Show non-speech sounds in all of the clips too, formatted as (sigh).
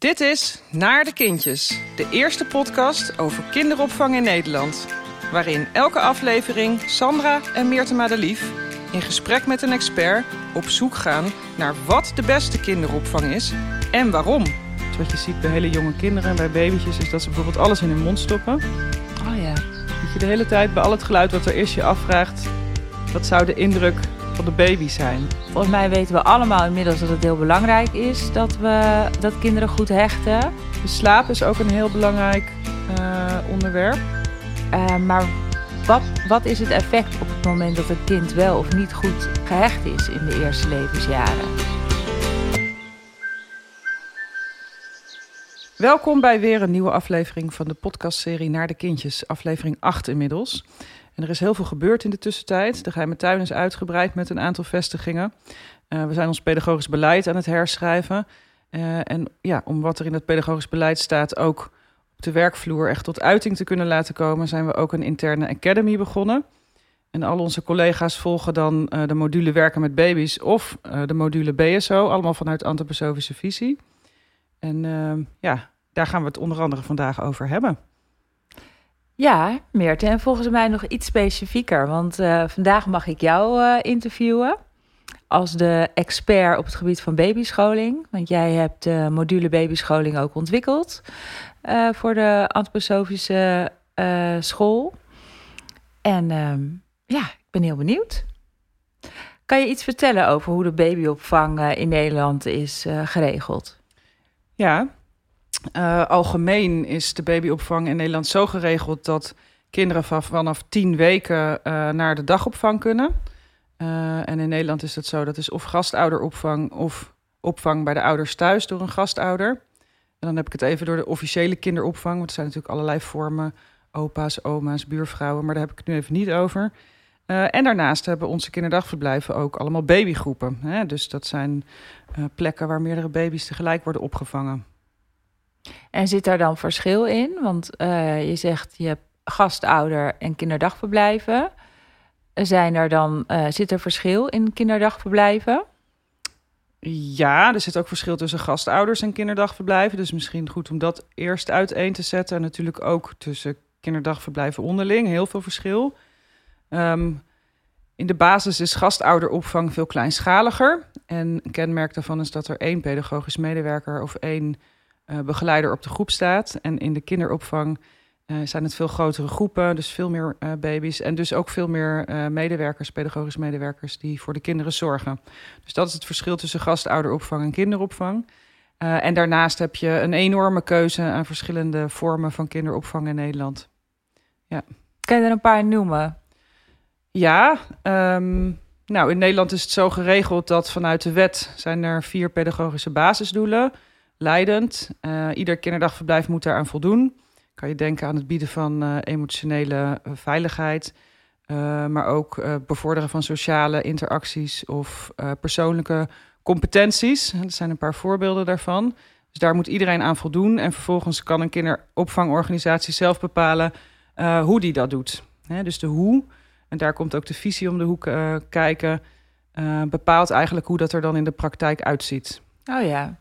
Dit is Naar de Kindjes, de eerste podcast over kinderopvang in Nederland. Waarin elke aflevering Sandra en Meerte Madelief in gesprek met een expert op zoek gaan naar wat de beste kinderopvang is en waarom. Dus wat je ziet bij hele jonge kinderen en bij babytjes is dat ze bijvoorbeeld alles in hun mond stoppen. Oh ja. Dat je de hele tijd bij al het geluid wat er is je afvraagt, wat zou de indruk van de baby zijn? Volgens mij weten we allemaal inmiddels dat het heel belangrijk is dat, we, dat kinderen goed hechten. De slaap is ook een heel belangrijk uh, onderwerp. Uh, maar wat, wat is het effect op het moment dat een kind wel of niet goed gehecht is in de eerste levensjaren? Welkom bij weer een nieuwe aflevering van de podcastserie Naar de Kindjes, aflevering 8 inmiddels. En er is heel veel gebeurd in de tussentijd. De geheime tuin is uitgebreid met een aantal vestigingen. Uh, we zijn ons pedagogisch beleid aan het herschrijven. Uh, en ja, om wat er in het pedagogisch beleid staat ook op de werkvloer echt tot uiting te kunnen laten komen, zijn we ook een interne academy begonnen. En al onze collega's volgen dan uh, de module werken met baby's of de module BSO, allemaal vanuit antroposofische visie. En ja, daar gaan we het onder andere vandaag over hebben. Ja, Meerte. En volgens mij nog iets specifieker. Want uh, vandaag mag ik jou uh, interviewen als de expert op het gebied van babyscholing. Want jij hebt de module babyscholing ook ontwikkeld uh, voor de antroposofische school. En ehm, ja, ik ben heel benieuwd. Kan je iets vertellen over hoe de babyopvang in Nederland is geregeld? Ja, uh, algemeen is de babyopvang in Nederland zo geregeld dat kinderen van, vanaf tien weken uh, naar de dagopvang kunnen. Uh, en in Nederland is dat zo, dat is of gastouderopvang of opvang bij de ouders thuis door een gastouder. En dan heb ik het even door de officiële kinderopvang, want er zijn natuurlijk allerlei vormen, opa's, oma's, buurvrouwen, maar daar heb ik het nu even niet over. en daarnaast hebben onze kinderdagverblijven ook allemaal babygroepen. Hè? Dus dat zijn plekken waar meerdere baby's tegelijk worden opgevangen. En zit daar dan verschil in? Want uh, je zegt je hebt gastouder en kinderdagverblijven. Zijn er dan, uh, zit er verschil in kinderdagverblijven? Ja, er zit ook verschil tussen gastouders en kinderdagverblijven. Dus misschien goed om dat eerst uiteen te zetten. En natuurlijk ook tussen kinderdagverblijven onderling. Heel veel verschil. Um, in de basis is gastouderopvang veel kleinschaliger. En een kenmerk daarvan is dat er één pedagogisch medewerker of één begeleider op de groep staat. En in de kinderopvang uh, zijn het veel grotere groepen, dus veel meer uh, baby's. En dus ook veel meer medewerkers, pedagogisch medewerkers, die voor de kinderen zorgen. Dus dat is het verschil tussen gastouderopvang en kinderopvang. en daarnaast heb je een enorme keuze aan verschillende vormen van kinderopvang in Nederland. Ja. Kan je er een paar noemen? Ja, um, nou in Nederland is het zo geregeld dat vanuit de wet zijn er vier pedagogische basisdoelen leidend. Uh, ieder kinderdagverblijf moet daaraan voldoen. Kan je denken aan het bieden van uh, emotionele uh, veiligheid, maar ook bevorderen van sociale interacties of persoonlijke competenties. Er zijn een paar voorbeelden daarvan. Dus daar moet iedereen aan voldoen. En vervolgens kan een kinderopvangorganisatie zelf bepalen hoe die dat doet. Dus de hoe, en daar komt ook de visie om de hoek kijken, bepaalt eigenlijk hoe dat er dan in de praktijk uitziet. Oh ja.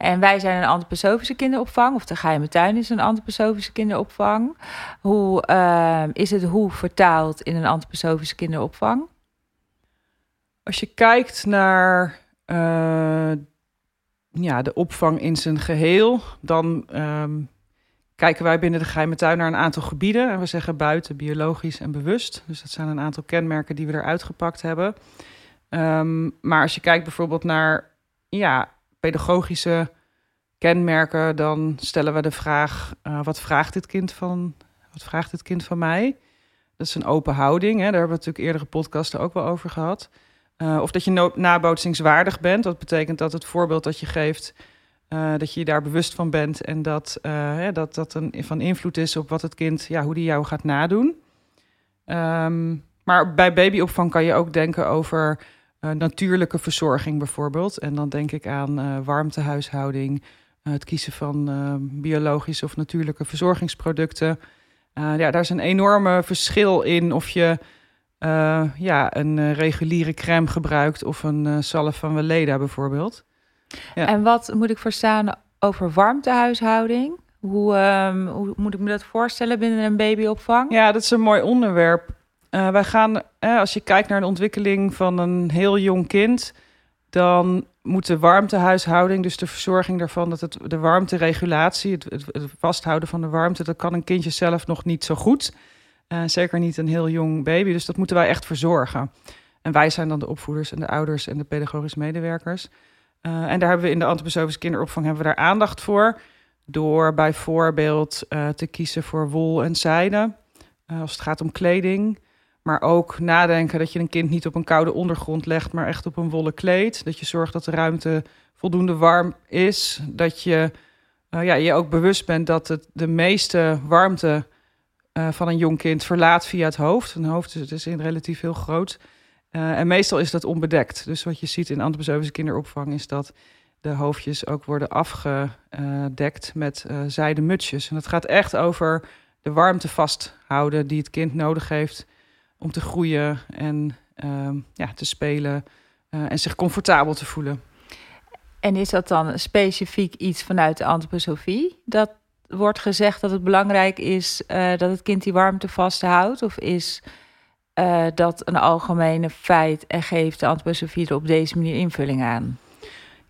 En wij zijn een antroposofische kinderopvang, of de geheime tuin is een antroposofische kinderopvang. Hoe uh, is het hoe vertaald in een antroposofische kinderopvang? Als je kijkt naar uh, ja, de opvang in zijn geheel, dan um, kijken wij binnen de geheime tuin naar een aantal gebieden. En we zeggen buiten, biologisch en bewust. Dus dat zijn een aantal kenmerken die we eruit gepakt hebben. Um, maar als je kijkt bijvoorbeeld naar ja, pedagogische kenmerken, dan stellen we de vraag: uh, wat vraagt dit kind van, wat vraagt dit kind van mij? Dat is een open houding. Hè? Daar hebben we natuurlijk eerdere podcasten ook wel over gehad. Uh, of dat je no nabootsingswaardig bent. Dat betekent dat het voorbeeld dat je geeft, uh, dat je je daar bewust van bent en dat hè, dat, dat een, van invloed is op wat het kind, ja, hoe die jou gaat nadoen. Um, maar bij babyopvang kan je ook denken over uh, natuurlijke verzorging bijvoorbeeld. En dan denk ik aan uh, warmtehuishouding, uh, het kiezen van biologische of natuurlijke verzorgingsproducten. ja, daar is een enorme verschil in of je ja, een reguliere crème gebruikt of een zalf van Weleda bijvoorbeeld. Ja. En wat moet ik verstaan over warmtehuishouding. Hoe, ehm, hoe moet ik me dat voorstellen binnen een babyopvang? Ja, dat is een mooi onderwerp. Uh, wij gaan, als je kijkt naar de ontwikkeling van een heel jong kind, dan moet de warmtehuishouding, dus de verzorging daarvan, dat het, de warmteregulatie, het, vasthouden van de warmte, dat kan een kindje zelf nog niet zo goed. Uh, zeker niet een heel jong baby, dus dat moeten wij echt verzorgen. En wij zijn dan de opvoeders en de ouders en de pedagogisch medewerkers. En daar hebben we in de antroposofische kinderopvang hebben we daar aandacht voor. Door bijvoorbeeld te kiezen voor wol en zijde. als het gaat om kleding. Maar ook nadenken dat je een kind niet op een koude ondergrond legt, maar echt op een wollen kleed. Dat je zorgt dat de ruimte voldoende warm is. Dat je uh, ja, je ook bewust bent dat het de meeste warmte uh, van een jong kind verlaat via het hoofd. Een hoofd is, is in relatief heel groot. Uh, en meestal is dat onbedekt. Dus wat je ziet in antroposofische kinderopvang is dat de hoofdjes ook worden afgedekt met zijden mutsjes. En het gaat echt over de warmte vasthouden die het kind nodig heeft om te groeien en uh, ja, te spelen uh, en zich comfortabel te voelen. En is dat dan specifiek iets vanuit de antroposofie? Dat wordt gezegd dat het belangrijk is uh, dat het kind die warmte vasthoudt? Of is uh, dat een algemene feit en geeft de antroposofie er op deze manier invulling aan?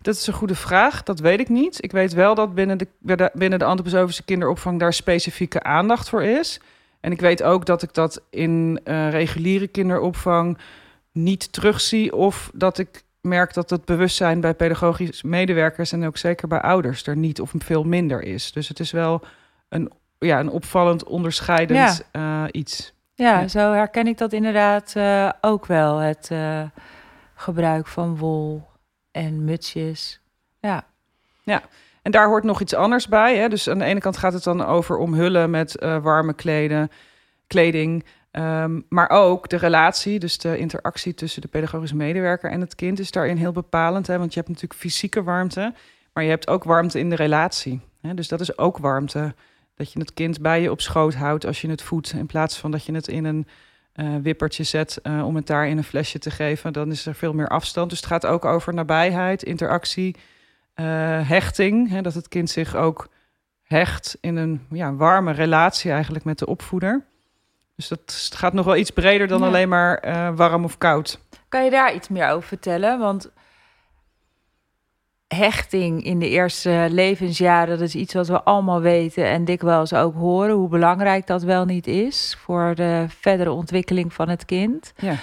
Dat is een goede vraag. Dat weet ik niet. Ik weet wel dat binnen de, binnen de antroposofische kinderopvang daar specifieke aandacht voor is. En ik weet ook dat ik dat in uh, reguliere kinderopvang niet terugzie. Of dat ik merk dat het bewustzijn bij pedagogisch medewerkers en ook zeker bij ouders er niet of veel minder is. Dus het is wel een, ja, een opvallend onderscheidend ja. uh, iets. Ja, ja, zo herken ik dat inderdaad uh, ook wel. Het uh, gebruik van wol en mutsjes. Ja. Ja. En daar hoort nog iets anders bij. Hè? Dus aan de ene kant gaat het dan over omhullen met uh, warme kleden, kleding. Um, maar ook de relatie, dus de interactie tussen de pedagogische medewerker en het kind is daarin heel bepalend. Hè? Want je hebt natuurlijk fysieke warmte, maar je hebt ook warmte in de relatie. Hè? Dus dat is ook warmte. Dat je het kind bij je op schoot houdt als je het voedt. In plaats van dat je het in een uh, wippertje zet uh, om het daar in een flesje te geven. Dan is er veel meer afstand. Dus het gaat ook over nabijheid, interactie. Uh, hechting, hè, dat het kind zich ook hecht in een ja, warme relatie eigenlijk met de opvoeder. Dus dat gaat nog wel iets breder dan ja. alleen maar uh, warm of koud. Kan je daar iets meer over vertellen? Want hechting in de eerste levensjaren, dat is iets wat we allemaal weten en dikwijls ook horen, hoe belangrijk dat wel niet is voor de verdere ontwikkeling van het kind. Ja.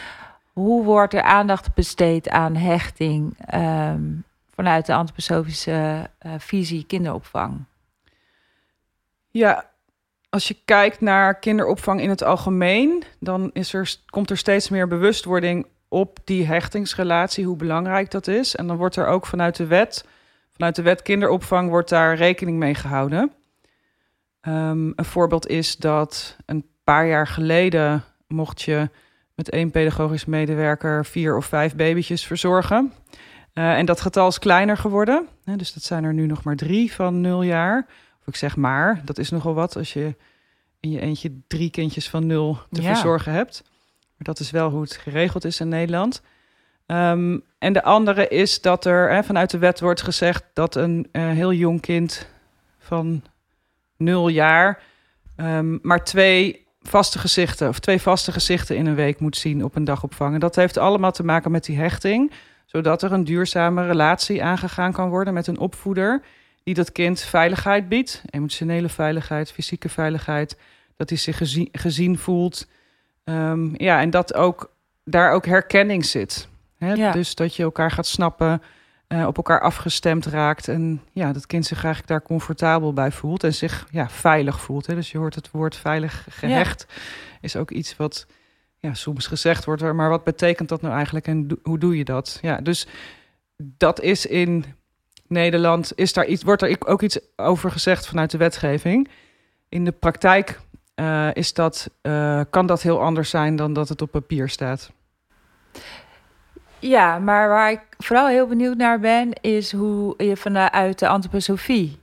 Hoe wordt er aandacht besteed aan hechting um, vanuit de antroposofische uh, visie kinderopvang? Ja, als je kijkt naar kinderopvang in het algemeen, dan is er, komt er steeds meer bewustwording op die hechtingsrelatie, hoe belangrijk dat is. En dan wordt er ook vanuit de wet, vanuit de wet kinderopvang, wordt daar rekening mee gehouden. Um, een voorbeeld is dat een paar jaar geleden mocht je met één pedagogisch medewerker vier of vijf babytjes verzorgen. Uh, en dat getal is kleiner geworden. Hè, dus dat zijn er nu nog maar drie van nul jaar. Of ik zeg maar, dat is nogal wat als je in je eentje drie kindjes van nul te ja. verzorgen hebt. Maar dat is wel hoe het geregeld is in Nederland. Um, en de andere is dat er hè, vanuit de wet wordt gezegd dat een uh, heel jong kind van nul jaar um, maar twee vaste gezichten of twee vaste gezichten in een week moet zien op een dagopvang. En dat heeft allemaal te maken met die hechting zodat er een duurzame relatie aangegaan kan worden met een opvoeder die dat kind veiligheid biedt, emotionele veiligheid, fysieke veiligheid, dat hij zich gezien, gezien voelt. Um, ja, en dat ook daar ook herkenning zit. Hè? Ja. Dus dat je elkaar gaat snappen, uh, op elkaar afgestemd raakt en ja, dat kind zich eigenlijk daar comfortabel bij voelt en zich ja, veilig voelt. Hè? Dus je hoort het woord veilig gehecht, ja. is ook iets wat ja, soms gezegd wordt, maar wat betekent dat nou eigenlijk en hoe doe je dat? Ja, dus dat is in Nederland, is daar iets, wordt er ook iets over gezegd vanuit de wetgeving. In de praktijk uh, is dat, uh, kan dat heel anders zijn dan dat het op papier staat. Ja, maar waar ik vooral heel benieuwd naar ben, is hoe je vanuit de antroposofie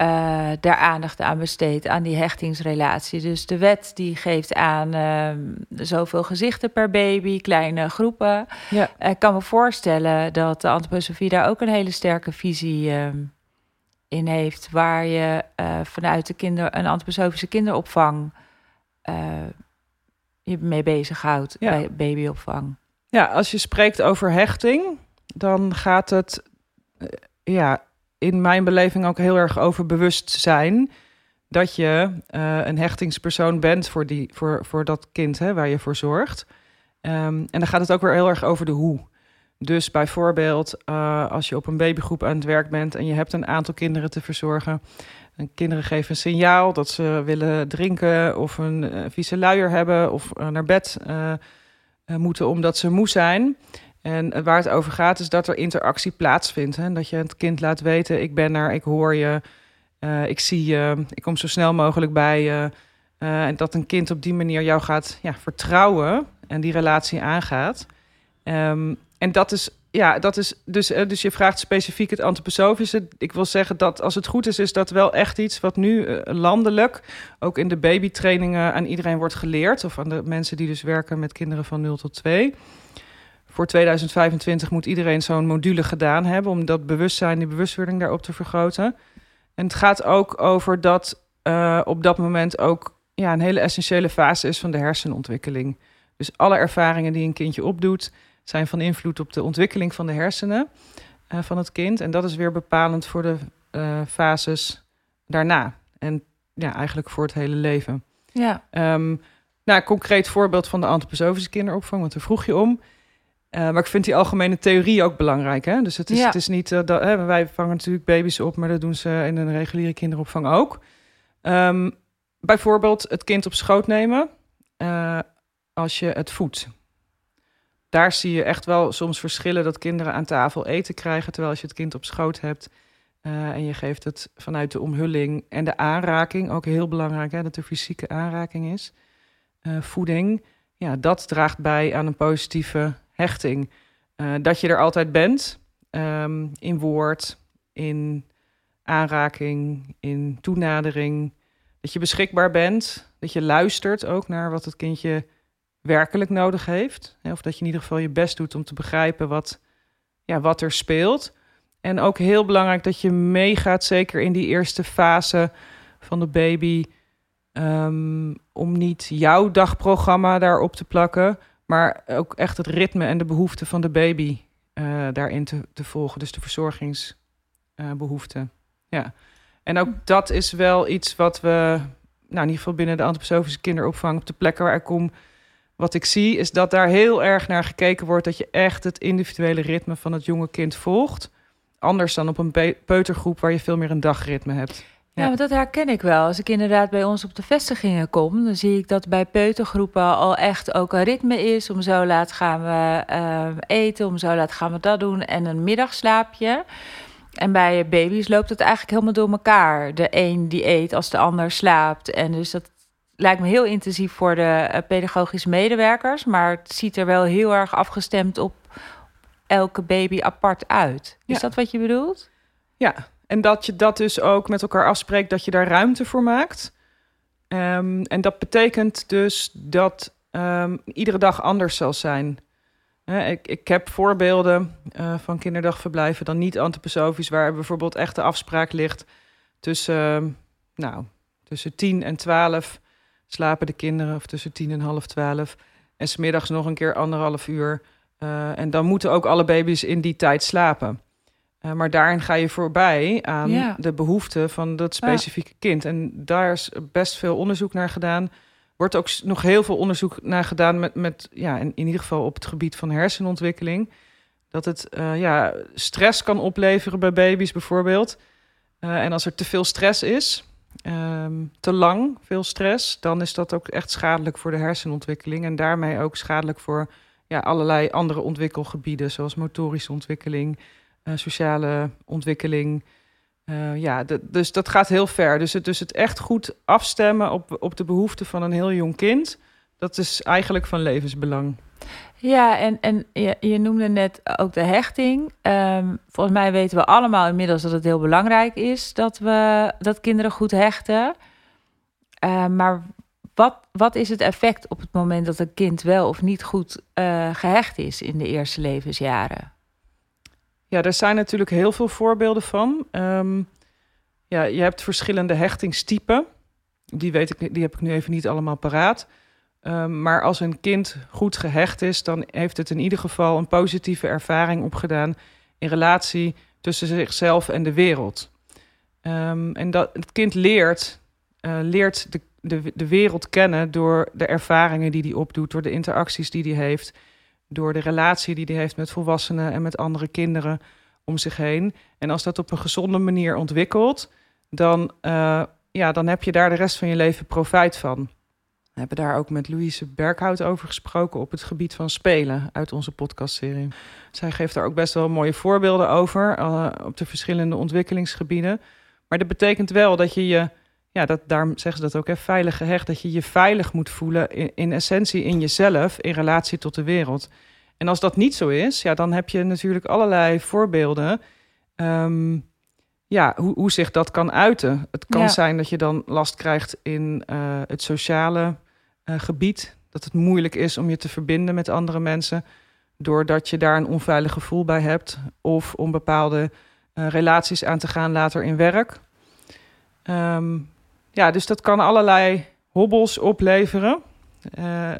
uh, daar aandacht aan besteedt, aan die hechtingsrelatie. Dus de wet die geeft aan uh, zoveel gezichten per baby, kleine groepen. Ja. Ik kan me voorstellen dat de antroposofie daar ook een hele sterke visie uh, in heeft, waar je uh, vanuit de kinder, een antroposofische kinderopvang je mee bezighoudt ja. bij babyopvang. Ja, als je spreekt over hechting, dan gaat het ja, in mijn beleving ook heel erg over bewustzijn dat je een hechtingspersoon bent voor, die, voor, voor dat kind hè, waar je voor zorgt. Um, en dan gaat het ook weer heel erg over de hoe. Dus bijvoorbeeld uh, als je op een babygroep aan het werk bent en je hebt een aantal kinderen te verzorgen. En kinderen geven een signaal dat ze willen drinken of een uh, vieze luier hebben of naar bed moeten omdat ze moe zijn. En waar het over gaat is dat er interactie plaatsvindt. Hè? Dat je het kind laat weten, ik ben er, ik hoor je, ik zie je, ik kom zo snel mogelijk bij je. en dat een kind op die manier jou gaat ja, vertrouwen en die relatie aangaat. Um, en dat is, ja, dat is dus, uh, dus je vraagt specifiek het antroposofische. Ik wil zeggen dat als het goed is, is dat wel echt iets wat nu landelijk ook in de babytrainingen aan iedereen wordt geleerd. Of aan de mensen die dus werken met kinderen van 0 tot 2. Voor 2025 moet iedereen zo'n module gedaan hebben om dat bewustzijn, die bewustwording daarop te vergroten. En het gaat ook over dat uh, op dat moment ook ja, een hele essentiële fase is van de hersenontwikkeling. Dus alle ervaringen die een kindje opdoet, zijn van invloed op de ontwikkeling van de hersenen uh, van het kind. En dat is weer bepalend voor de uh, fases daarna. En ja, eigenlijk voor het hele leven. Ja. Um, nou, concreet voorbeeld van de antroposofische kinderopvang, want daar vroeg je om. Uh, maar ik vind die algemene theorie ook belangrijk. Hè? Dus het is, ja. het is niet uh, dat hè, wij vangen natuurlijk baby's op, maar dat doen ze in een reguliere kinderopvang ook. Um, bijvoorbeeld het kind op schoot nemen uh, als je het voedt daar zie je echt wel soms verschillen dat kinderen aan tafel eten krijgen. Terwijl als je het kind op schoot hebt en je geeft het vanuit de omhulling en de aanraking, ook heel belangrijk hè, dat er fysieke aanraking is. Voeding, ja, dat draagt bij aan een positieve hechting. Uh, dat je er altijd bent, um, in woord, in aanraking, in toenadering. Dat je beschikbaar bent, dat je luistert ook naar wat het kindje werkelijk nodig heeft. Of dat je in ieder geval je best doet om te begrijpen wat, ja, wat er speelt. En ook heel belangrijk dat je meegaat, zeker in die eerste fase van de baby. Um, om niet jouw dagprogramma daarop te plakken, maar ook echt het ritme en de behoeften van de baby uh, daarin te, te, volgen. Dus de verzorgingsbehoeften. Uh, ja. En ook dat is wel iets wat we, nou in ieder geval binnen de antroposofische kinderopvang, op de plekken waar ik kom, wat ik zie is dat daar heel erg naar gekeken wordt dat je echt het individuele ritme van het jonge kind volgt. Anders dan op een peutergroep waar je veel meer een dagritme hebt. Ja, dat herken ik wel. Als ik inderdaad bij ons op de vestigingen kom, dan zie ik dat bij peutergroepen al echt ook een ritme is. Om zo laat gaan we uh, eten, om zo laat gaan we dat doen en een middagslaapje. En bij baby's loopt het eigenlijk helemaal door elkaar. De een die eet als de ander slaapt. En dus dat, lijkt me heel intensief voor de uh, pedagogische medewerkers, maar het ziet er wel heel erg afgestemd op elke baby apart uit. Is ja. dat wat je bedoelt? Ja, en dat je dat dus ook met elkaar afspreekt, dat je daar ruimte voor maakt. Um, en dat betekent dus dat um, iedere dag anders zal zijn. Ik, ik, heb voorbeelden uh, van kinderdagverblijven, dan niet antroposofisch, waar bijvoorbeeld echt de afspraak ligt tussen, uh, nou, tussen 10 en 12 slapen de kinderen of tussen tien en half twaalf. En smiddags nog een keer anderhalf uur. Uh, en dan moeten ook alle baby's in die tijd slapen. Uh, maar daarin ga je voorbij aan ja. de behoeften van dat specifieke ja. kind. En daar is best veel onderzoek naar gedaan. Wordt ook nog heel veel onderzoek naar gedaan met, met ja, in, in ieder geval op het gebied van hersenontwikkeling. Dat het uh, ja, stress kan opleveren bij baby's bijvoorbeeld. en als er te veel stress is, um, te lang, veel stress, dan is dat ook echt schadelijk voor de hersenontwikkeling. En daarmee ook schadelijk voor ja, allerlei andere ontwikkelgebieden, zoals motorische ontwikkeling, uh, sociale ontwikkeling. Uh, ja, dus dat gaat heel ver. Dus het, dus het echt goed afstemmen op, op de behoeften van een heel jong kind, dat is eigenlijk van levensbelang. Ja, en, en je, je, noemde net ook de hechting. Um, volgens mij weten we allemaal inmiddels dat het heel belangrijk is dat, we, dat kinderen goed hechten. Uh, maar wat, wat is het effect op het moment dat een kind wel of niet goed uh, gehecht is in de eerste levensjaren? Ja, er zijn natuurlijk heel veel voorbeelden van. Um, ja, je hebt verschillende hechtingstypen. Die, weet ik, die heb ik nu even niet allemaal paraat. Um, maar als een kind goed gehecht is, dan heeft het in ieder geval een positieve ervaring opgedaan in relatie tussen zichzelf en de wereld. Um, en dat het kind leert, uh, leert de, de, de wereld kennen door de ervaringen die hij opdoet, door de interacties die hij heeft, door de relatie die hij heeft met volwassenen en met andere kinderen om zich heen. En als dat op een gezonde manier ontwikkelt, dan, uh, ja, dan heb je daar de rest van je leven profijt van. We hebben daar ook met Louise Berghout over gesproken op het gebied van spelen uit onze podcastserie. Zij geeft daar ook best wel mooie voorbeelden over uh, op de verschillende ontwikkelingsgebieden. Maar dat betekent wel dat je je, ja, dat, daarom zeggen ze dat ook, hè, veilig gehecht, dat je je veilig moet voelen in, in essentie in jezelf in relatie tot de wereld. En als dat niet zo is, ja, dan heb je natuurlijk allerlei voorbeelden. Um, ja, hoe, hoe zich dat kan uiten. Het kan Ja. zijn dat je dan last krijgt in uh, het sociale uh, gebied. Dat het moeilijk is om je te verbinden met andere mensen. Doordat je daar een onveilig gevoel bij hebt. Of om bepaalde uh, relaties aan te gaan later in werk. Um, ja, dus dat kan allerlei hobbels opleveren. Uh,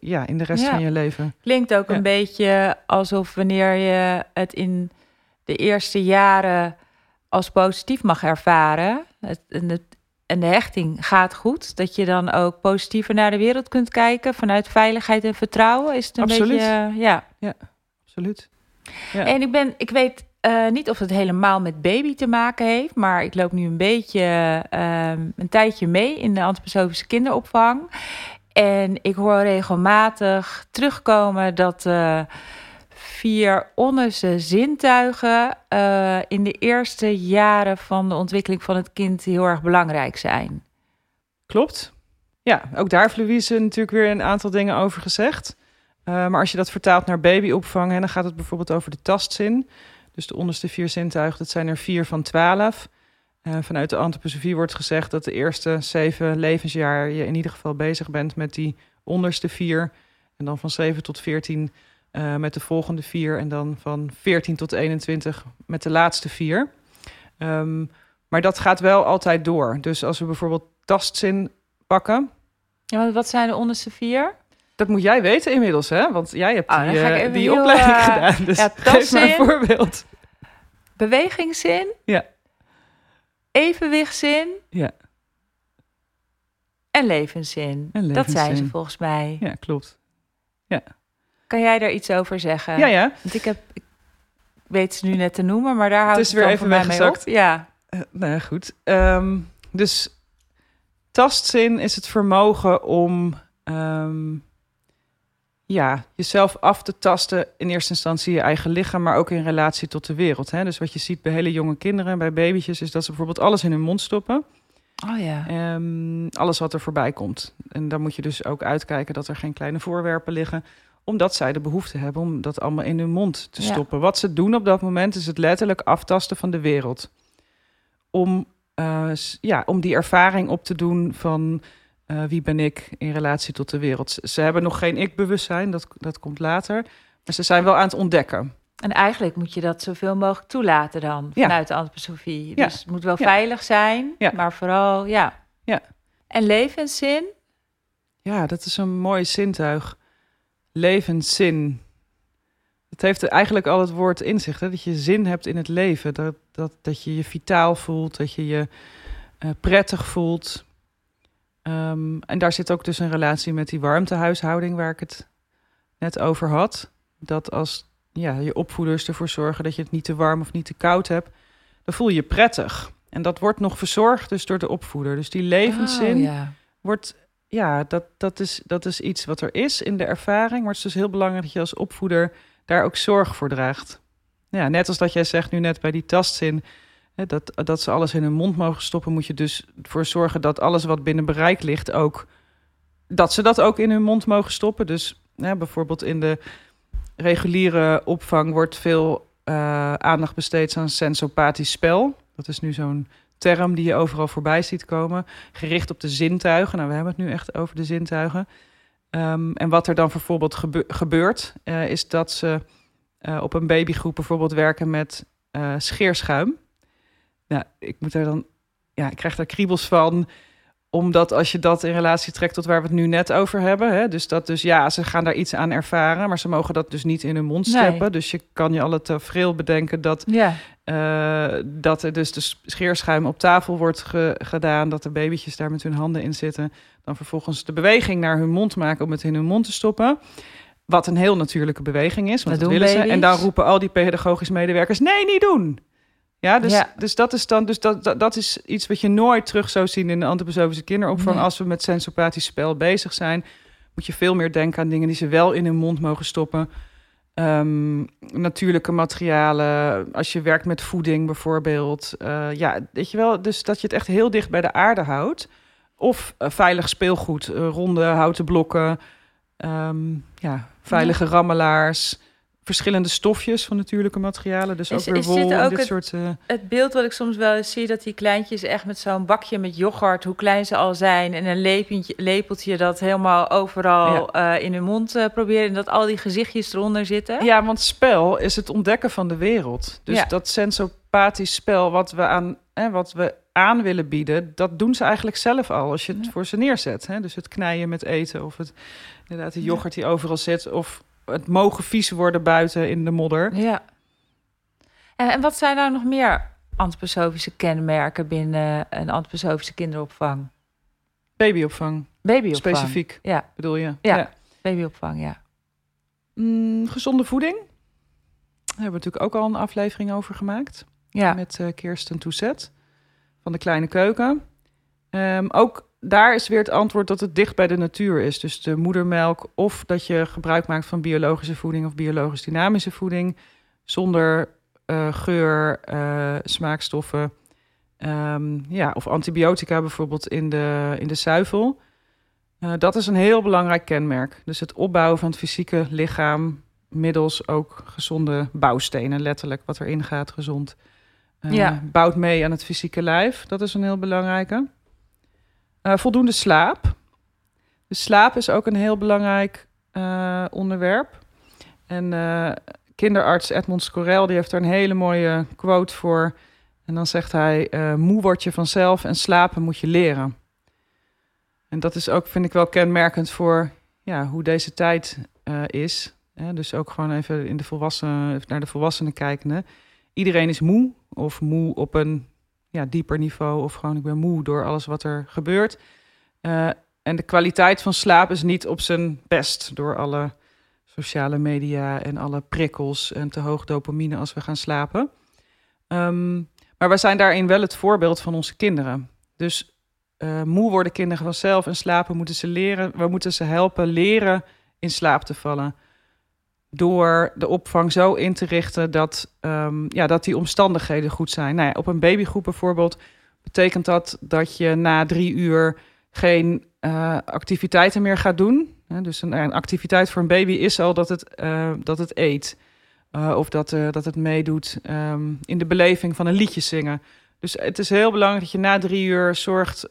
ja, in de rest Ja. van je leven. Klinkt ook Ja. een beetje alsof wanneer je het in de eerste jaren als positief mag ervaren. Het, en, het, en de hechting gaat goed. Dat je dan ook positiever naar de wereld kunt kijken. Vanuit veiligheid en vertrouwen. Is het een Absoluut. beetje. Ja. Absoluut. Ja. En ik ben, ik weet eh, niet of het helemaal met baby te maken heeft. Maar ik loop nu een beetje ehm, een tijdje mee in de antroposofische kinderopvang. En ik hoor regelmatig terugkomen dat eh, vier onderste zintuigen eh, in de eerste jaren van de ontwikkeling van het kind heel erg belangrijk zijn. Klopt. Ja, ook daar heeft Louise natuurlijk weer een aantal dingen over gezegd. Maar als je dat vertaalt naar babyopvang, hè, dan gaat het bijvoorbeeld over de tastzin. Dus de onderste vier zintuigen, dat zijn er vier van twaalf. Uh, vanuit de antroposofie wordt gezegd dat de eerste zeven levensjaar je in ieder geval bezig bent met die onderste vier. En dan van 7 tot 14 uh, met de volgende vier. En dan van 14 tot 21 met de laatste vier. Um, maar dat gaat wel altijd door. Dus als we bijvoorbeeld tastzin pakken. Ja, wat zijn de onderste vier? Dat moet jij weten inmiddels, hè? Want jij hebt Oh, die, uh, even die heel, opleiding uh, gedaan. Dus ja, geef maar een voorbeeld. Bewegingszin? Ja. Evenwichtszin? Ja. En levenszin. En Dat zijn ze volgens mij. Ja, klopt. Kan jij daar iets over zeggen? Ja, ja. Want ik heb, ik weet ze nu net te noemen, maar daar houdt is het, weer dan even mij mee op. Ja. Uh, nou ja, goed. Um, dus tastzin is het vermogen om um, ja, jezelf af te tasten. In eerste instantie je eigen lichaam, maar ook in relatie tot de wereld. Hè? Dus wat je ziet bij hele jonge kinderen, bij babytjes, is dat ze bijvoorbeeld alles in hun mond stoppen. Oh ja. Um, alles wat er voorbij komt. En dan moet je dus ook uitkijken dat er geen kleine voorwerpen liggen omdat zij de behoefte hebben om dat allemaal in hun mond te Ja. stoppen. Wat ze doen op dat moment is het letterlijk aftasten van de wereld. Om, uh, s- ja, om die ervaring op te doen van uh, wie ben ik in relatie tot de wereld. Ze, hebben nog geen ik-bewustzijn, dat, dat komt later. Maar ze zijn wel aan het ontdekken. En eigenlijk moet je dat zoveel mogelijk toelaten dan, Ja. vanuit de antroposofie. Ja. Dus het moet wel Ja. veilig zijn, Ja. maar vooral, ja. Ja. En levenszin? Ja, dat is een mooi zintuig. Levenszin. Het heeft eigenlijk al het woord in zich, hè? dat je zin hebt in het leven. Dat, dat, dat je je vitaal voelt, dat je je eh, prettig voelt. Ehm, en daar zit ook dus een relatie met die warmtehuishouding waar ik het net over had. Dat als ja, je opvoeders ervoor zorgen dat je het niet te warm of niet te koud hebt, dan voel je je prettig. En dat wordt nog verzorgd dus door de opvoeder. Dus die levenszin Oh, ja. wordt, ja, dat, dat, is, dat is iets wat er is in de ervaring. Maar het is dus heel belangrijk dat je als opvoeder daar ook zorg voor draagt. Ja, net als dat jij zegt nu net bij die tastzin, dat, dat ze alles in hun mond mogen stoppen, moet je dus voor zorgen dat alles wat binnen bereik ligt ook, dat ze dat ook in hun mond mogen stoppen. Dus bijvoorbeeld in de reguliere opvang wordt veel eh, aandacht besteed aan sensopathisch spel. Dat is nu zo'n term die je overal voorbij ziet komen gericht op de zintuigen. Nou, we hebben het nu echt over de zintuigen. Um, en wat er dan bijvoorbeeld gebe gebeurt, uh, is dat ze uh, op een babygroep bijvoorbeeld werken met scheerschuim. Nou, ik moet er dan, ja, ik krijg daar kriebels van omdat als je dat in relatie trekt tot waar we het nu net over hebben, hè, dus dat dus ja, ze gaan daar iets aan ervaren, maar ze mogen dat dus niet in hun mond steppen. Dus je kan je al het tafereel bedenken dat, Ja, eh, dat er dus de scheerschuim op tafel wordt ge- gedaan, dat de babytjes daar met hun handen in zitten, dan vervolgens de beweging naar hun mond maken om het in hun mond te stoppen. Wat een heel natuurlijke beweging is, want Dat willen ze. En dan roepen al die pedagogisch medewerkers: nee, niet doen. Ja, dus, Ja. dus dat is dan, dus dat, dat, dat is iets wat je nooit terug zou zien in de antroposofische kinderopvang. Nee. Als we met sensopathisch spel bezig zijn, moet je veel meer denken aan dingen die ze wel in hun mond mogen stoppen. Ehm, natuurlijke materialen, als je werkt met voeding bijvoorbeeld. Eh, ja, weet je wel, dus dat je het echt heel dicht bij de aarde houdt. Of eh, veilig speelgoed, eh, ronde houten blokken, ehm, ja, veilige rammelaars, verschillende stofjes van natuurlijke materialen. Dus Is- ook weer is dit wol ook dit het- soort... eh, het beeld wat ik soms wel eens zie, dat die kleintjes echt met zo'n bakje met yoghurt, hoe klein ze al zijn, en een lepeltje, lepeltje dat helemaal overal eh, in hun mond eh, proberen, en dat al die gezichtjes eronder zitten. Ja, want spel is het ontdekken van de wereld. Dus Ja. dat sensopathisch spel wat we, aan, hè, wat we aan willen bieden, dat doen ze eigenlijk zelf al als je het Ja. voor ze neerzet. Hè? Dus het knijden met eten of het, inderdaad de yoghurt die overal zit of het mogen vies worden buiten in de modder. Ja. En, en wat zijn nou nog meer antroposofische kenmerken binnen een antroposofische kinderopvang? Babyopvang, Babyopvang. specifiek Ja, bedoel je? Ja. babyopvang, ja. Mm, gezonde voeding. Daar hebben we natuurlijk ook al een aflevering over gemaakt. Ja, met eh, Kirsten Toezet van de Kleine Keuken. Ehm, ook daar is weer het antwoord dat het dicht bij de natuur is. Dus de moedermelk of dat je gebruik maakt van biologische voeding of biologisch dynamische voeding zonder eh, geur, eh, smaakstoffen. Ehm, ja, of antibiotica bijvoorbeeld in de, in de zuivel. Eh, dat is een heel belangrijk kenmerk. Dus het opbouwen van het fysieke lichaam middels ook gezonde bouwstenen, letterlijk wat erin gaat, gezond. Ja. Bouwt mee aan het fysieke lijf. Dat is een heel belangrijke. Eh, voldoende slaap. Dus slaap is ook een heel belangrijk eh, onderwerp. En eh, kinderarts Edmond Scorel die heeft daar een hele mooie quote voor. En dan zegt hij: Moe word je vanzelf en slapen moet je leren. En dat is ook, vind ik wel kenmerkend voor ja, hoe deze tijd is. Dus ook gewoon even in de volwassenen, naar de volwassenen kijkende. Iedereen is moe, of moe op een ja, dieper niveau, of gewoon ik ben moe door alles wat er gebeurt. Eh, en de kwaliteit van slaap is niet op zijn best door alle sociale media en alle prikkels en te hoog dopamine als we gaan slapen. Ehm, maar we zijn daarin wel het voorbeeld van onze kinderen. Dus eh, moe worden kinderen vanzelf en slapen moeten ze leren. We moeten ze helpen leren in slaap te vallen. Door de opvang zo in te richten dat, ehm, ja, dat die omstandigheden goed zijn. Nou ja, op een babygroep bijvoorbeeld betekent dat dat je na drie uur geen eh, activiteiten meer gaat doen. Dus een, een activiteit voor een baby is al dat het, eh, dat het eet. Eh, of dat, dat het meedoet ehm, in de beleving van een liedje zingen. Dus het is heel belangrijk dat je na drie uur zorgt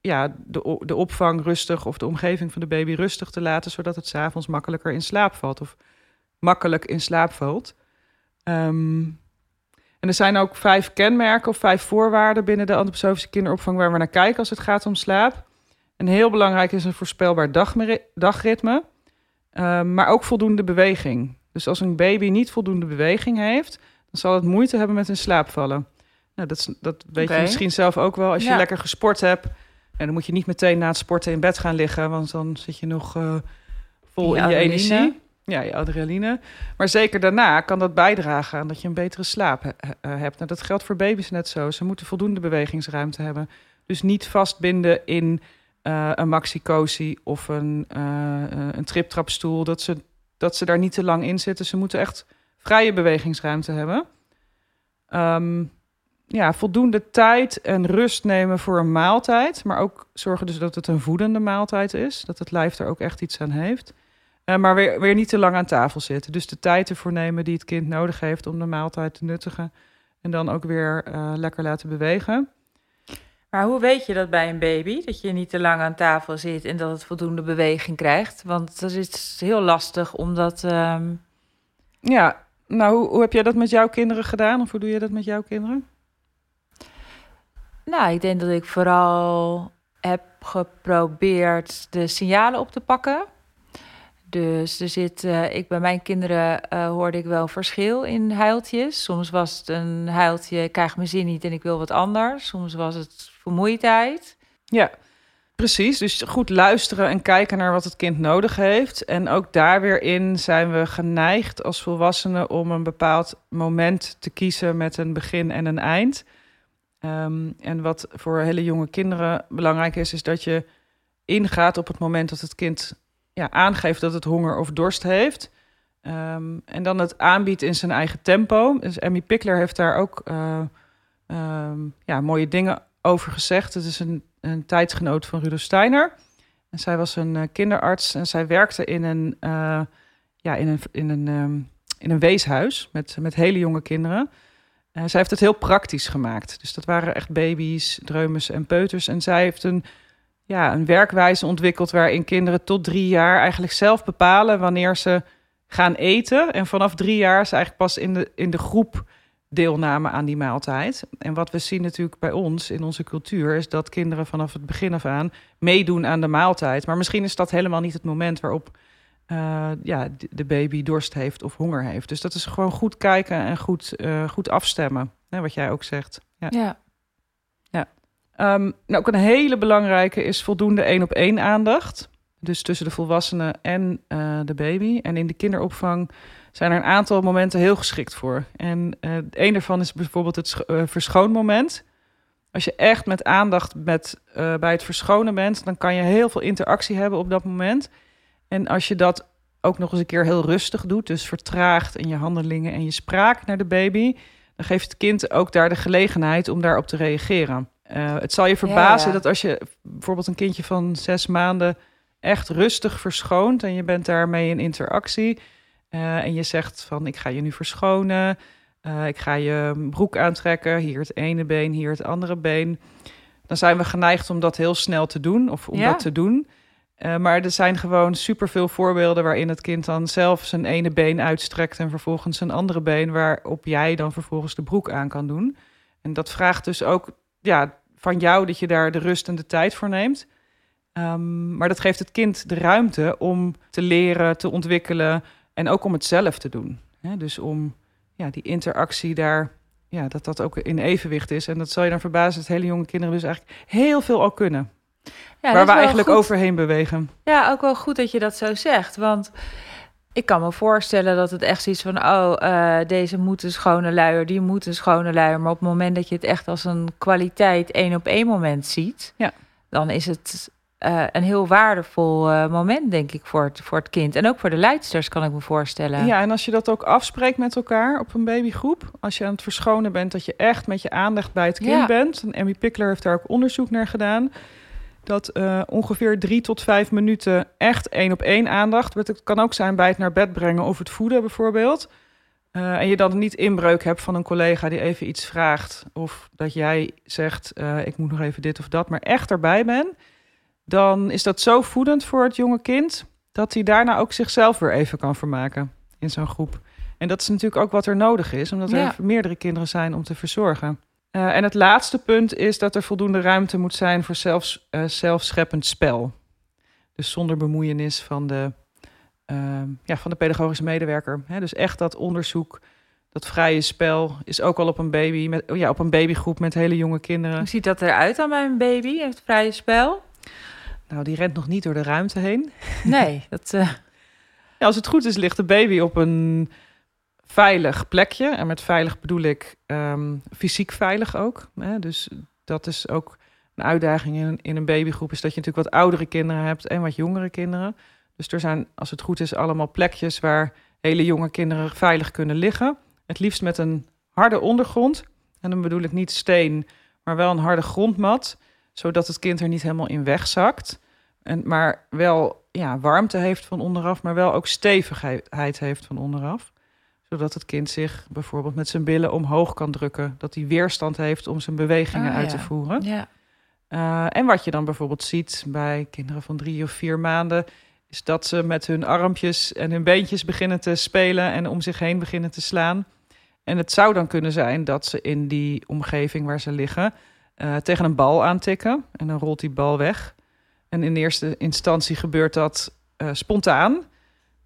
ja, de, de opvang rustig of de omgeving van de baby rustig te laten, zodat het s'avonds makkelijker in slaap valt of makkelijk in slaap valt. Ehm, en er zijn ook vijf kenmerken of vijf voorwaarden binnen de antroposofische kinderopvang waar we naar kijken als het gaat om slaap. En heel belangrijk is een voorspelbaar dagritme, ehm, maar ook voldoende beweging. Dus als een baby niet voldoende beweging heeft, dan zal het moeite hebben met in slaap vallen. Nou, dat, dat weet je misschien zelf ook wel. Als je Ja. lekker gesport hebt, en dan moet je niet meteen na het sporten in bed gaan liggen, want dan zit je nog eh, vol in je energie. Ja, je adrenaline. Maar zeker daarna kan dat bijdragen aan dat je een betere slaap eh, hebt. Nou, dat geldt voor baby's net zo. Ze moeten voldoende bewegingsruimte hebben. Dus niet vastbinden in eh, een maxi-cozy of een, eh, een triptrapstoel. Dat ze, dat ze daar niet te lang in zitten. Ze moeten echt vrije bewegingsruimte hebben. Ehm, ja, voldoende tijd en rust nemen voor een maaltijd. Maar ook zorgen dus dat het een voedende maaltijd is. Dat het lijf er ook echt iets aan heeft. Eh, maar weer, weer niet te lang aan tafel zitten. Dus de tijd ervoor nemen die het kind nodig heeft om de maaltijd te nuttigen. En dan ook weer eh, lekker laten bewegen. Maar hoe weet je dat bij een baby? Dat je niet te lang aan tafel zit en dat het voldoende beweging krijgt? Want dat is heel lastig omdat... ehm, Ja, nou, hoe, hoe heb jij dat met jouw kinderen gedaan? Of hoe doe je dat met jouw kinderen? Nou, ik denk dat ik vooral heb geprobeerd de signalen op te pakken. Dus er zit, uh, ik bij mijn kinderen uh, hoorde ik wel verschil in huiltjes. Soms was het een huiltje, ik krijg mijn zin niet en ik wil wat anders. Soms was het vermoeidheid. Ja, precies. Dus goed luisteren en kijken naar wat het kind nodig heeft. En ook daar weer in zijn we geneigd als volwassenen om een bepaald moment te kiezen met een begin en een eind. Um, en wat voor hele jonge kinderen belangrijk is, is dat je ingaat op het moment dat het kind ja, aangeeft dat het honger of dorst heeft. Um, en dan het aanbiedt in zijn eigen tempo. Dus Emmy Pickler heeft daar ook uh, um, ja, mooie dingen over gezegd. Het is een, een tijdgenoot van Rudolf Steiner. En zij was een uh, kinderarts en zij werkte in een, uh, ja, in een, in een, um, in een weeshuis met, met hele jonge kinderen. Uh, zij heeft het heel praktisch gemaakt. Dus dat waren echt baby's, dreumes en peuters. En zij heeft een, ja, een werkwijze ontwikkeld waarin kinderen tot drie jaar eigenlijk zelf bepalen wanneer ze gaan eten. En vanaf drie jaar ze eigenlijk pas in de, in de groep deelname aan die maaltijd. En wat we zien natuurlijk bij ons in onze cultuur is dat kinderen vanaf het begin af aan meedoen aan de maaltijd. Maar misschien is dat helemaal niet het moment waarop uh, ja, de baby dorst heeft of honger heeft. Dus dat is gewoon goed kijken en goed, uh, goed afstemmen. Hè, wat jij ook zegt. Ja. ja. Um, nou, ook een hele belangrijke is voldoende één op één aandacht. Dus tussen de volwassene en uh, de baby. En in de kinderopvang zijn er een aantal momenten heel geschikt voor. En een daarvan is bijvoorbeeld het verschoonmoment. Als je echt met aandacht met, bij het verschonen bent, dan kan je heel veel interactie hebben op dat moment. En als je dat ook nog eens een keer heel rustig doet, dus vertraagt in je handelingen en je spraak naar de baby, dan geeft het kind ook daar de gelegenheid om daarop te reageren. Uh, het zal je verbazen dat als je bijvoorbeeld een kindje van zes maanden echt rustig verschoont en je bent daarmee in interactie uh, en je zegt van ik ga je nu verschonen, uh, ik ga je broek aantrekken, hier het ene been, hier het andere been, dan zijn we geneigd om dat heel snel te doen of om ja. dat te doen. Maar er zijn gewoon superveel voorbeelden waarin het kind dan zelf zijn ene been uitstrekt en vervolgens zijn andere been, waarop jij dan vervolgens de broek aan kan doen. En dat vraagt dus ook ja, van jou dat je daar de rust en de tijd voor neemt. Um, maar dat geeft het kind de ruimte om te leren, te ontwikkelen en ook om het zelf te doen. Dus om ja, die interactie daar, ja, dat dat ook in evenwicht is. En dat zal je dan verbazen dat hele jonge kinderen dus eigenlijk heel veel al kunnen. Ja, waar we eigenlijk goed. overheen bewegen. Ja, ook wel goed dat je dat zo zegt. Want ik kan me voorstellen dat het echt zoiets van... oh, uh, deze moet een schone luier, die moet een schone luier. Maar op het moment dat je het echt als een kwaliteit één op één moment ziet... Ja. dan is het uh, een heel waardevol uh, moment, denk ik, voor het, voor het kind. En ook voor de leidsters, kan ik me voorstellen. Ja, en als je dat ook afspreekt met elkaar op een babygroep... als je aan het verschonen bent, dat je echt met je aandacht bij het kind ja. bent... en Emmy Pickler heeft daar ook onderzoek naar gedaan dat uh, ongeveer drie tot vijf minuten echt één op één aandacht. Het kan ook zijn bij het naar bed brengen of het voeden bijvoorbeeld. Uh, en je dan niet inbreuk hebt van een collega die even iets vraagt. Of dat jij zegt, uh, ik moet nog even dit of dat, maar echt erbij ben. Dan is dat zo voedend voor het jonge kind dat hij daarna ook zichzelf weer even kan vermaken in zo'n groep. En dat is natuurlijk ook wat er nodig is, omdat ja. er meerdere kinderen zijn om te verzorgen. Uh, en het laatste punt is dat er voldoende ruimte moet zijn voor zelfs, uh, zelfscheppend spel. Dus zonder bemoeienis van de, uh, ja, van de pedagogische medewerker. Dus echt dat onderzoek, dat vrije spel is ook al op een baby, met, ja, op een babygroep met hele jonge kinderen. Hoe ziet dat eruit dan bij een baby, het vrije spel? Nou, die rent nog niet door de ruimte heen. Nee, (laughs) dat. Uh... Ja, als het goed is, ligt de baby op een veilig plekje. En met veilig bedoel ik um, fysiek veilig ook. Hè? Dus dat is ook een uitdaging in, in een babygroep, is dat je natuurlijk wat oudere kinderen hebt en wat jongere kinderen. Dus er zijn, als het goed is, allemaal plekjes waar hele jonge kinderen veilig kunnen liggen. Het liefst met een harde ondergrond. En dan bedoel ik niet steen, maar wel een harde grondmat, zodat het kind er niet helemaal in wegzakt. En, maar wel ja, warmte heeft van onderaf, maar wel ook stevigheid heeft van onderaf zodat het kind zich bijvoorbeeld met zijn billen omhoog kan drukken. Dat hij weerstand heeft om zijn bewegingen oh, uit ja. te voeren. Ja. Uh, en wat je dan bijvoorbeeld ziet bij kinderen van drie of vier maanden, is dat ze met hun armpjes en hun beentjes beginnen te spelen en om zich heen beginnen te slaan. En het zou dan kunnen zijn dat ze in die omgeving waar ze liggen eh, tegen een bal aantikken. En dan rolt die bal weg. En in eerste instantie gebeurt dat eh, spontaan.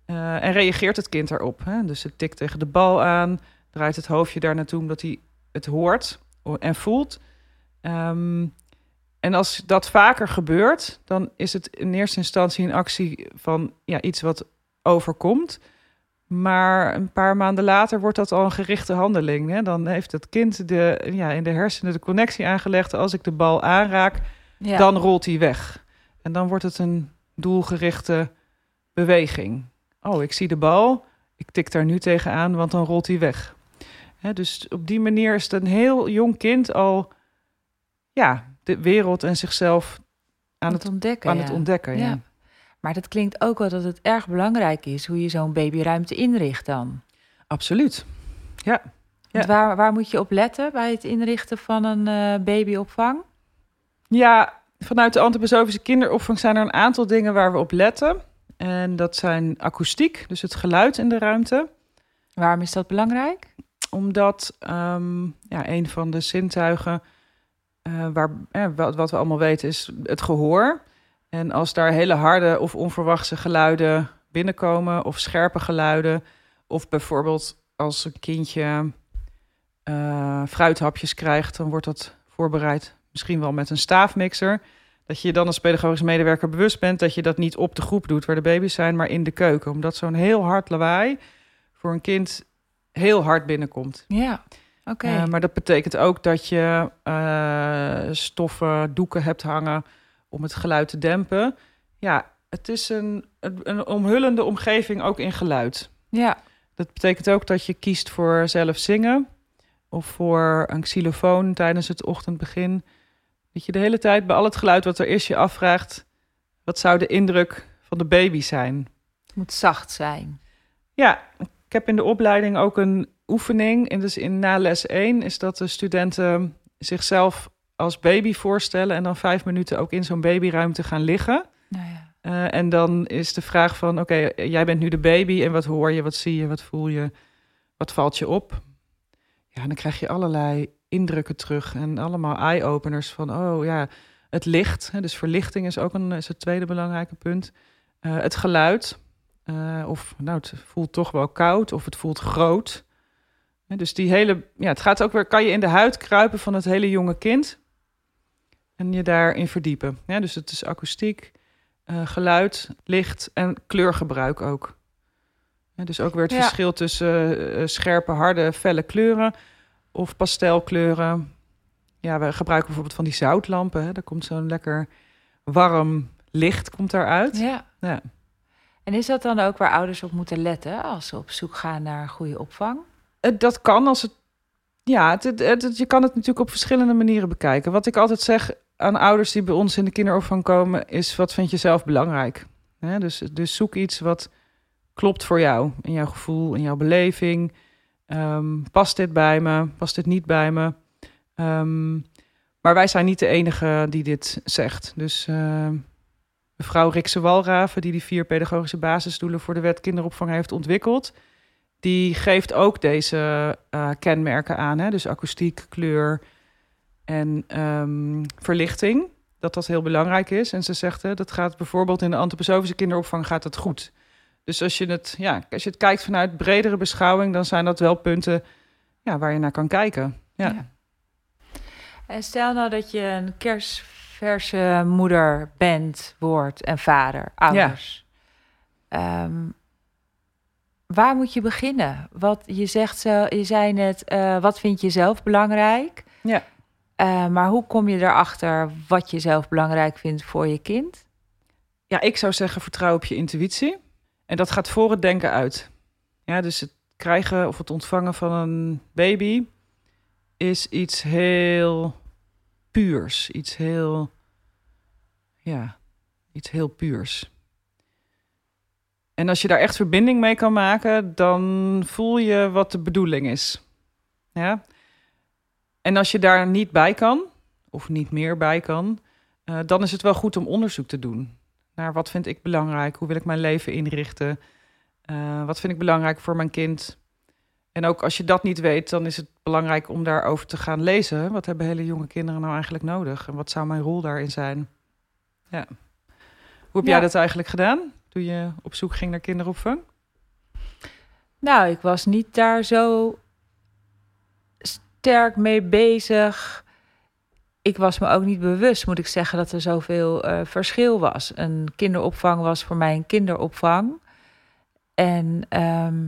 Eh, en reageert het kind daarop. Hè? Dus het tikt tegen de bal aan, draait het hoofdje daar naartoe omdat hij het hoort en voelt. Ehm, en als dat vaker gebeurt, dan is het in eerste instantie een actie van ja, iets wat overkomt. Maar een paar maanden later wordt dat al een gerichte handeling. Hè? Dan heeft het kind de, ja, in de hersenen de connectie aangelegd. Als ik de bal aanraak, dan rolt hij weg. En dan wordt het een doelgerichte beweging. Oh, ik zie de bal. Ik tik daar nu tegenaan, want dan rolt hij weg. dus op die manier is het een heel jong kind al ja, de wereld en zichzelf aan het, ontdekken. Aan het ontdekken ja. Maar dat klinkt ook wel dat het erg belangrijk is hoe je zo'n babyruimte inricht dan. Absoluut. Ja. ja. Waar, waar moet je op letten bij het inrichten van een uh, babyopvang? Ja, vanuit de antroposofische kinderopvang zijn er een aantal dingen waar we op letten. En dat zijn akoestiek, dus het geluid in de ruimte. Waarom is dat belangrijk? Omdat um, ja, een van de zintuigen, uh, waar, eh, wat, wat, we allemaal weten, is het gehoor. En als daar hele harde of onverwachte geluiden binnenkomen, of scherpe geluiden, of bijvoorbeeld als een kindje uh, fruithapjes krijgt, dan wordt dat voorbereid misschien wel met een staafmixer. Dat je dan als pedagogisch medewerker bewust bent dat je dat niet op de groep doet waar de baby's zijn, maar in de keuken. Omdat zo'n heel hard lawaai voor een kind heel hard binnenkomt. Ja, oké. Uh, maar dat betekent ook dat je uh, stoffen, doeken hebt hangen om het geluid te dempen. Ja, het is een, een omhullende omgeving ook in geluid. Ja. Dat betekent ook dat je kiest voor zelf zingen of voor een xylofoon tijdens het ochtendbegin. Dat je de hele tijd bij al het geluid wat er is je afvraagt... wat zou de indruk van de baby zijn? Het moet zacht zijn. Ja, ik heb in de opleiding ook een oefening. En dus in na les 1 is dat de studenten zichzelf als baby voorstellen... en dan vijf minuten ook in zo'n babyruimte gaan liggen... Nou ja. Uh, en dan is de vraag van, oké, jij bent nu de baby en wat hoor je, wat zie je, wat voel je, wat valt je op? Ja, dan krijg je allerlei indrukken terug en allemaal eye-openers van, oh ja, het licht. Hè, dus verlichting is ook een, is het tweede belangrijke punt. Uh, het geluid, uh, of nou, het voelt toch wel koud of het voelt groot. dus die hele, ja, het gaat ook weer, kan je in de huid kruipen van het hele jonge kind en je daarin verdiepen. Ja, dus het is akoestiek, uh, geluid, licht en kleurgebruik ook. Ja, dus ook weer het verschil tussen scherpe, harde, felle kleuren of pastelkleuren. Ja, we gebruiken bijvoorbeeld van die zoutlampen. Hè. Daar komt zo'n lekker warm licht komt daaruit. Ja. ja. En is dat dan ook waar ouders op moeten letten als ze op zoek gaan naar goede opvang? Dat kan als het. Ja, het, het, je kan het natuurlijk op verschillende manieren bekijken. Wat ik altijd zeg aan ouders die bij ons in de kinderopvang komen, is: wat vind je zelf belangrijk? dus, dus zoek iets wat klopt voor jou, in jouw gevoel, in jouw beleving. Um, past dit bij me? Past dit niet bij me? Um, maar wij zijn niet de enige die dit zegt. Dus uh, mevrouw Rikse Walraven, die die vier pedagogische basisdoelen voor de wet kinderopvang heeft ontwikkeld, die geeft ook deze uh, kenmerken aan. Hè? Dus akoestiek, kleur en um, verlichting. Dat dat heel belangrijk is. En ze zegt, hè, dat gaat bijvoorbeeld in de antroposofische kinderopvang gaat het goed. Dus als je het, ja, als je het kijkt vanuit bredere beschouwing, dan zijn dat wel punten ja, waar je naar kan kijken. Ja. En stel nou dat je een kerstverse moeder bent, wordt en vader, ouders. Ja. Ehm, waar moet je beginnen? Wat je zegt, zo, je zei net, uh, wat vind je zelf belangrijk? Ja. Uh, maar hoe kom je erachter wat je zelf belangrijk vindt voor je kind? Ja, ik zou zeggen, vertrouw op je intuïtie. En dat gaat voor het denken uit. Ja, dus het krijgen of het ontvangen van een baby is iets heel puurs. Iets heel, ja, iets heel puurs. En als je daar echt verbinding mee kan maken, dan voel je wat de bedoeling is. Ja. En als je daar niet bij kan, of niet meer bij kan, uh, dan is het wel goed om onderzoek te doen naar wat vind ik belangrijk, hoe wil ik mijn leven inrichten, uh, wat vind ik belangrijk voor mijn kind. En ook als je dat niet weet, dan is het belangrijk om daarover te gaan lezen. Wat hebben hele jonge kinderen nou eigenlijk nodig? En wat zou mijn rol daarin zijn? Ja. Hoe heb Ja. jij dat eigenlijk gedaan toen je op zoek ging naar kinderopvang? Nou, ik was niet daar zo sterk mee bezig. Ik was me ook niet bewust, moet ik zeggen, dat er zoveel eh, verschil was. Een kinderopvang was voor mij een kinderopvang. En ehm,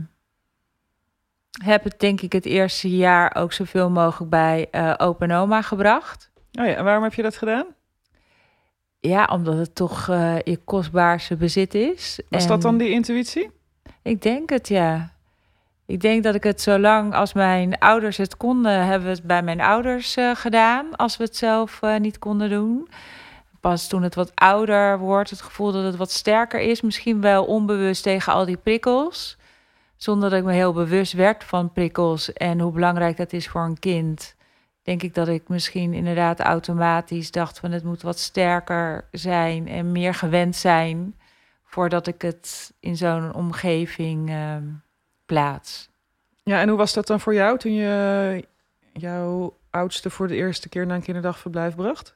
heb het denk ik het eerste jaar ook zoveel mogelijk bij eh open oma gebracht. Oh ja, en waarom heb je dat gedaan? Ja, omdat het toch eh, je kostbaarste bezit is. Was En- dat dan die intuïtie? Ik denk het, ja. Ik denk dat ik het zo lang als mijn ouders het konden, hebben we het bij mijn ouders eh, gedaan. Als we het zelf eh, niet konden doen. Pas toen het wat ouder wordt, het gevoel dat het wat sterker is. Misschien wel onbewust tegen al die prikkels. Zonder dat ik me heel bewust werd van prikkels en hoe belangrijk dat is voor een kind. Denk ik dat ik misschien inderdaad automatisch dacht van het moet wat sterker zijn en meer gewend zijn voordat ik het in zo'n omgeving ehm, plaats. Ja, en hoe was dat dan voor jou toen je jouw oudste voor de eerste keer naar een kinderdagverblijf bracht?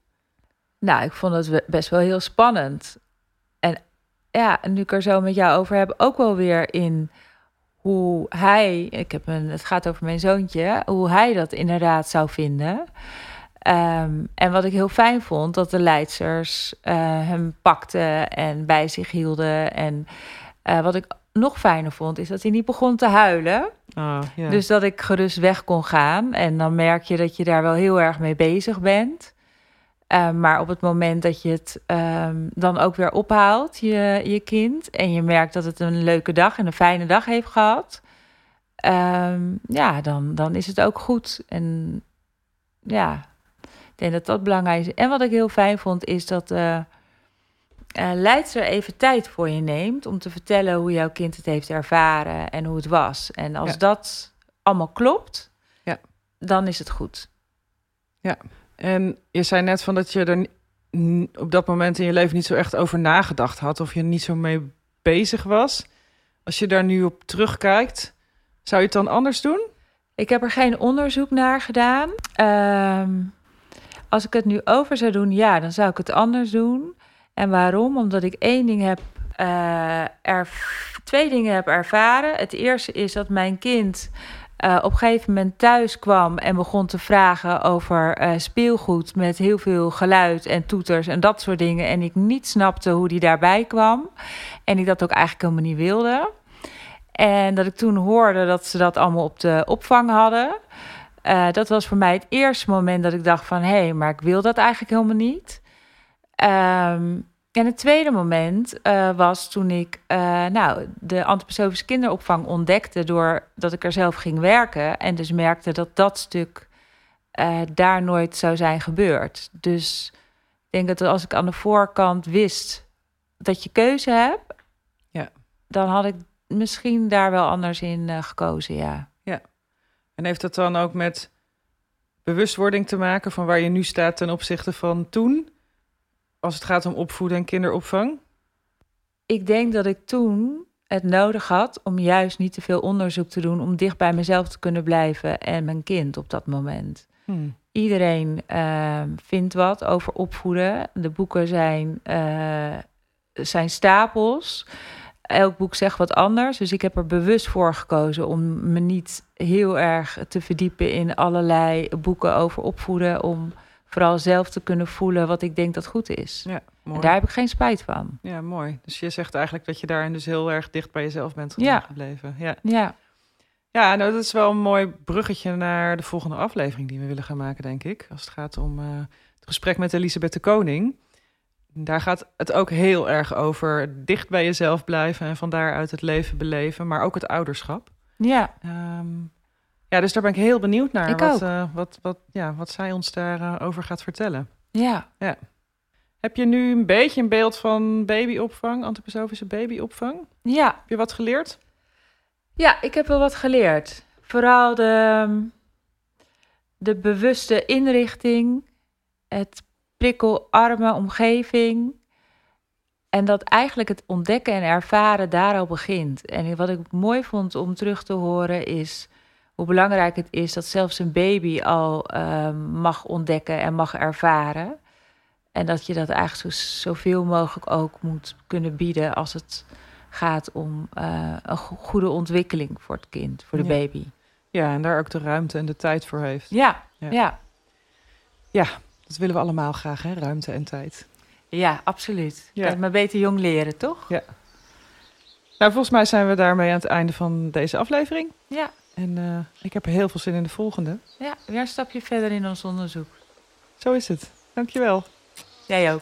Nou, ik vond het best wel heel spannend. En ja, en nu ik er zo met jou over heb, ook wel weer in hoe hij, ik heb een, het gaat over mijn zoontje, hoe hij dat inderdaad zou vinden. Ehm, en wat ik heel fijn vond, dat de leidsters eh, hem pakten en bij zich hielden. En eh, wat ik nog fijner vond, is dat hij niet begon te huilen. Ah, ja. Dus dat ik gerust weg kon gaan. En dan merk je dat je daar wel heel erg mee bezig bent. Eh, maar op het moment dat je het ehm, dan ook weer ophaalt, je, je kind, en je merkt dat het een leuke dag en een fijne dag heeft gehad, ehm, ja, dan, dan is het ook goed. En ja, ik denk dat dat belangrijk is. En wat ik heel fijn vond, is dat eh eh, leidster even tijd voor je neemt om te vertellen hoe jouw kind het heeft ervaren en hoe het was. En als Ja. dat allemaal klopt, Ja. dan is het goed. En je zei net van dat je er op dat moment in je leven niet zo echt over nagedacht had of je er niet zo mee bezig was. Als je daar nu op terugkijkt, zou je het dan anders doen? Ik heb er geen onderzoek naar gedaan. Ehm, als ik het nu over zou doen, ja, dan zou ik het anders doen. En waarom? Omdat ik één ding heb, eh, er, twee dingen heb ervaren. Het eerste is dat mijn kind eh, op een gegeven moment thuis kwam en begon te vragen over eh, speelgoed met heel veel geluid en toeters en dat soort dingen. En ik niet snapte hoe die daarbij kwam. En ik dat ook eigenlijk helemaal niet wilde. En dat ik toen hoorde dat ze dat allemaal op de opvang hadden. Dat was voor mij het eerste moment dat ik dacht van... hé, hey, maar ik wil dat eigenlijk helemaal niet. Ehm, en het tweede moment eh, was toen ik eh, nou, de antroposofische kinderopvang ontdekte... doordat ik er zelf ging werken. En dus merkte dat dat stuk eh, daar nooit zou zijn gebeurd. Dus ik denk dat als ik aan de voorkant wist dat je keuze hebt... Ja. dan had ik misschien daar wel anders in gekozen, ja. En heeft dat dan ook met bewustwording te maken van waar je nu staat ten opzichte van toen? Als het gaat om opvoeden en kinderopvang? Ik denk dat ik toen het nodig had om juist niet te veel onderzoek te doen... om dicht bij mezelf te kunnen blijven en mijn kind op dat moment. Hmm. Iedereen eh, vindt wat over opvoeden. De boeken zijn, eh, zijn stapels. Elk boek zegt wat anders. Dus ik heb er bewust voor gekozen om me niet heel erg te verdiepen in allerlei boeken over opvoeden. Om vooral zelf te kunnen voelen wat ik denk dat goed is. Ja, mooi. En daar heb ik geen spijt van. Ja, mooi. Dus je zegt eigenlijk dat je daarin dus heel erg dicht bij jezelf bent Ja. gebleven. Ja. Ja, Ja, nou, dat is wel een mooi bruggetje naar de volgende aflevering die we willen gaan maken, denk ik. Als het gaat om eh, het gesprek met Elisabeth de Koning. Daar gaat het ook heel erg over dicht bij jezelf blijven en van daaruit het leven beleven, maar ook het ouderschap. ja. Ehm, ja, dus daar ben ik heel benieuwd naar. Ik wat, eh, wat, wat, ja, wat zij ons daarover over gaat vertellen. ja. Heb je nu een beetje een beeld van babyopvang, antroposofische babyopvang? Ja, Heb je wat geleerd? Ja, ik heb wel wat geleerd. Vooral de, de bewuste inrichting, het prikkelarme omgeving. En dat eigenlijk het ontdekken en ervaren daar al begint. En wat ik mooi vond om terug te horen is hoe belangrijk het is dat zelfs een baby al ehm, mag ontdekken en mag ervaren. En dat je dat eigenlijk zo, zoveel mogelijk ook moet kunnen bieden als het gaat om eh, een goede ontwikkeling voor het kind, voor de Ja. baby. Ja, en daar ook de ruimte en de tijd voor heeft. Ja, Ja. ja. ja. Dat willen we allemaal graag, hè? Ruimte en tijd. absoluut. Ja. Kijk, maar beter jong leren, toch? Nou, volgens mij zijn we daarmee aan het einde van deze aflevering. Ja, En eh, ik heb er heel veel zin in de volgende. ja, weer een stapje verder in ons onderzoek. Zo is het. Dankjewel. Jij ook.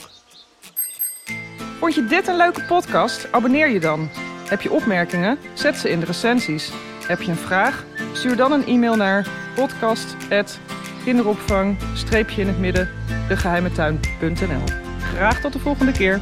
Vond je dit een leuke podcast? Abonneer je dan. Heb je opmerkingen? Zet ze in de recensies. Heb je een vraag? Stuur dan een e-mail naar podcast.kinderopvang-in het midden degeheimetuin.nl Graag tot de volgende keer.